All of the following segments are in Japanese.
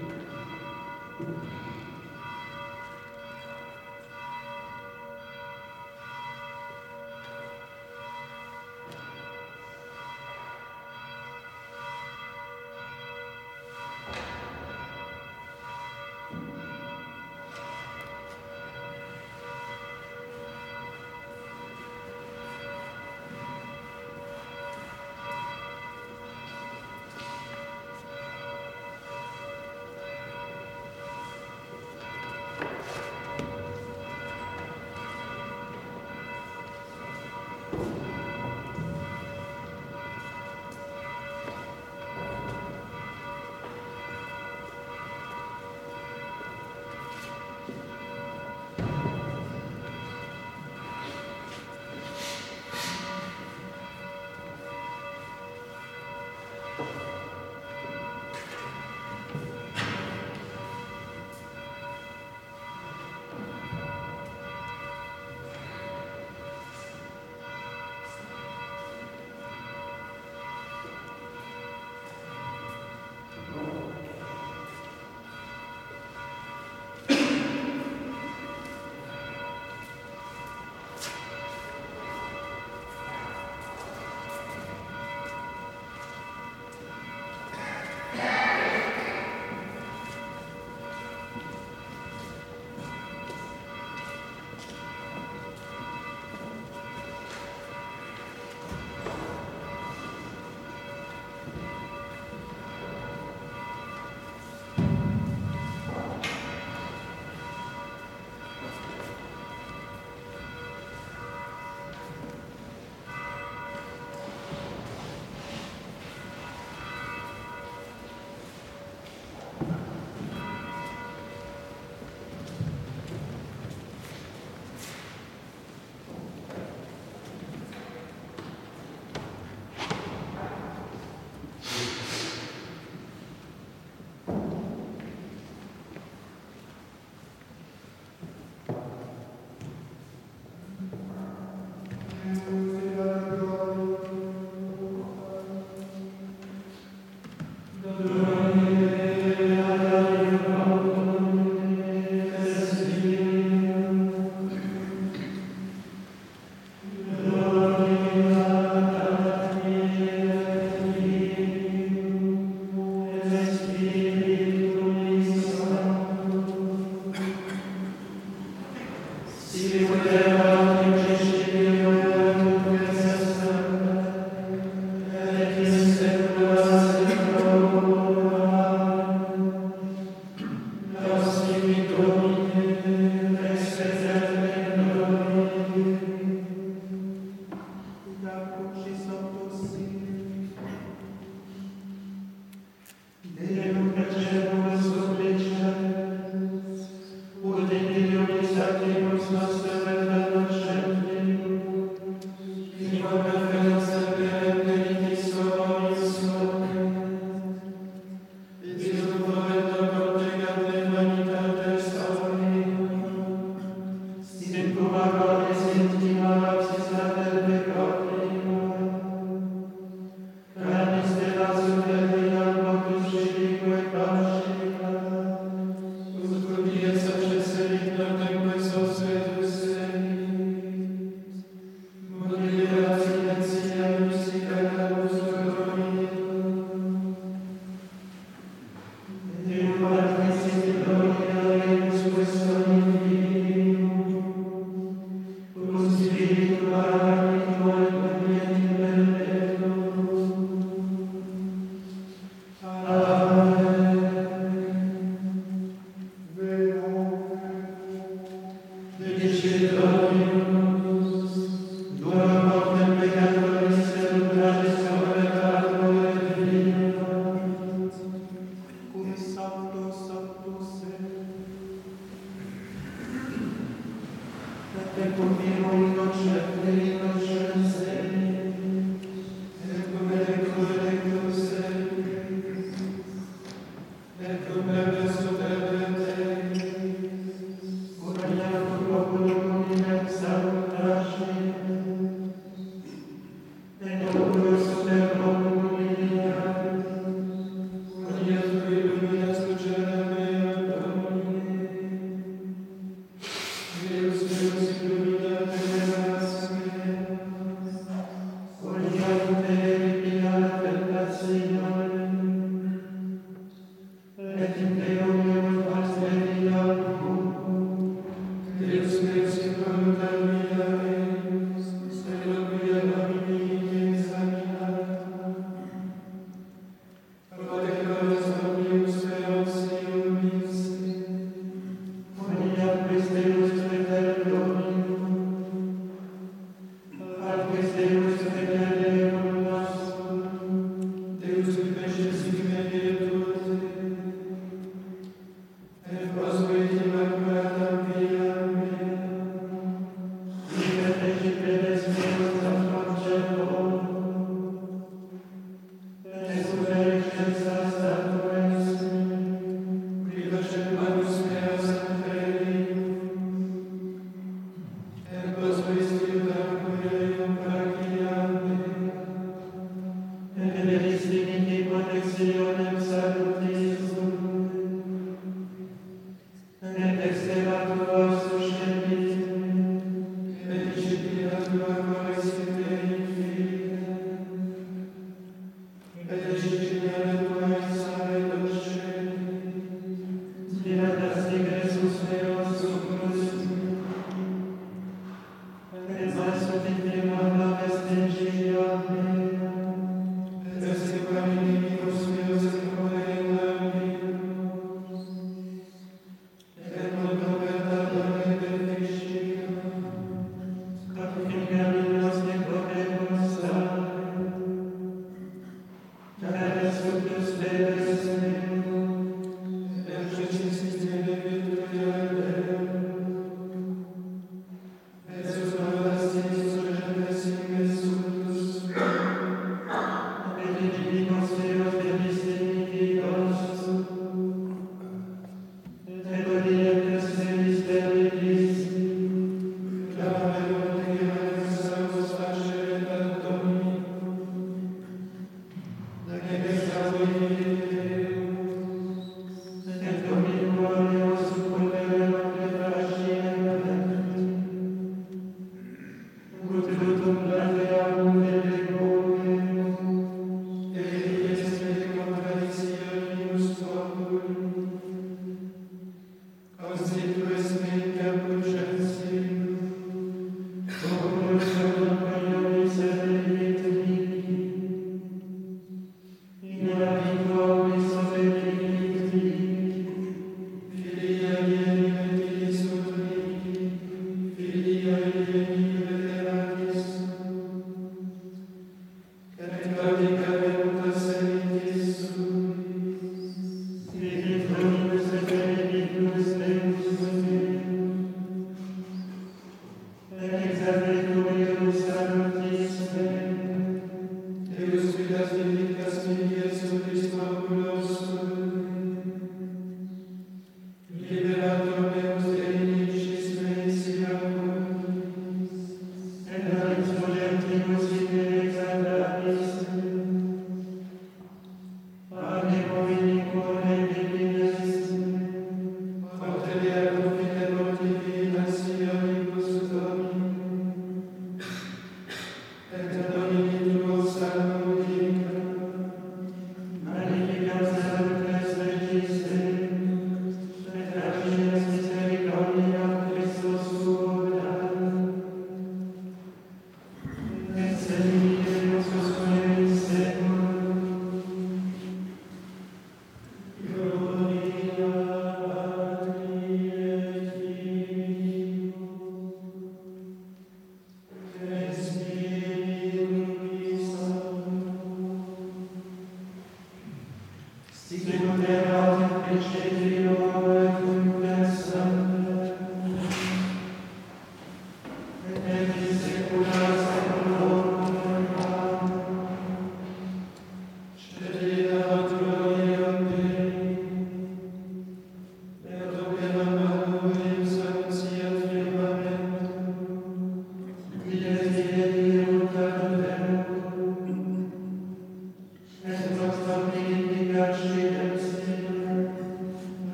Thank you.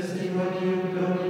testimonium do.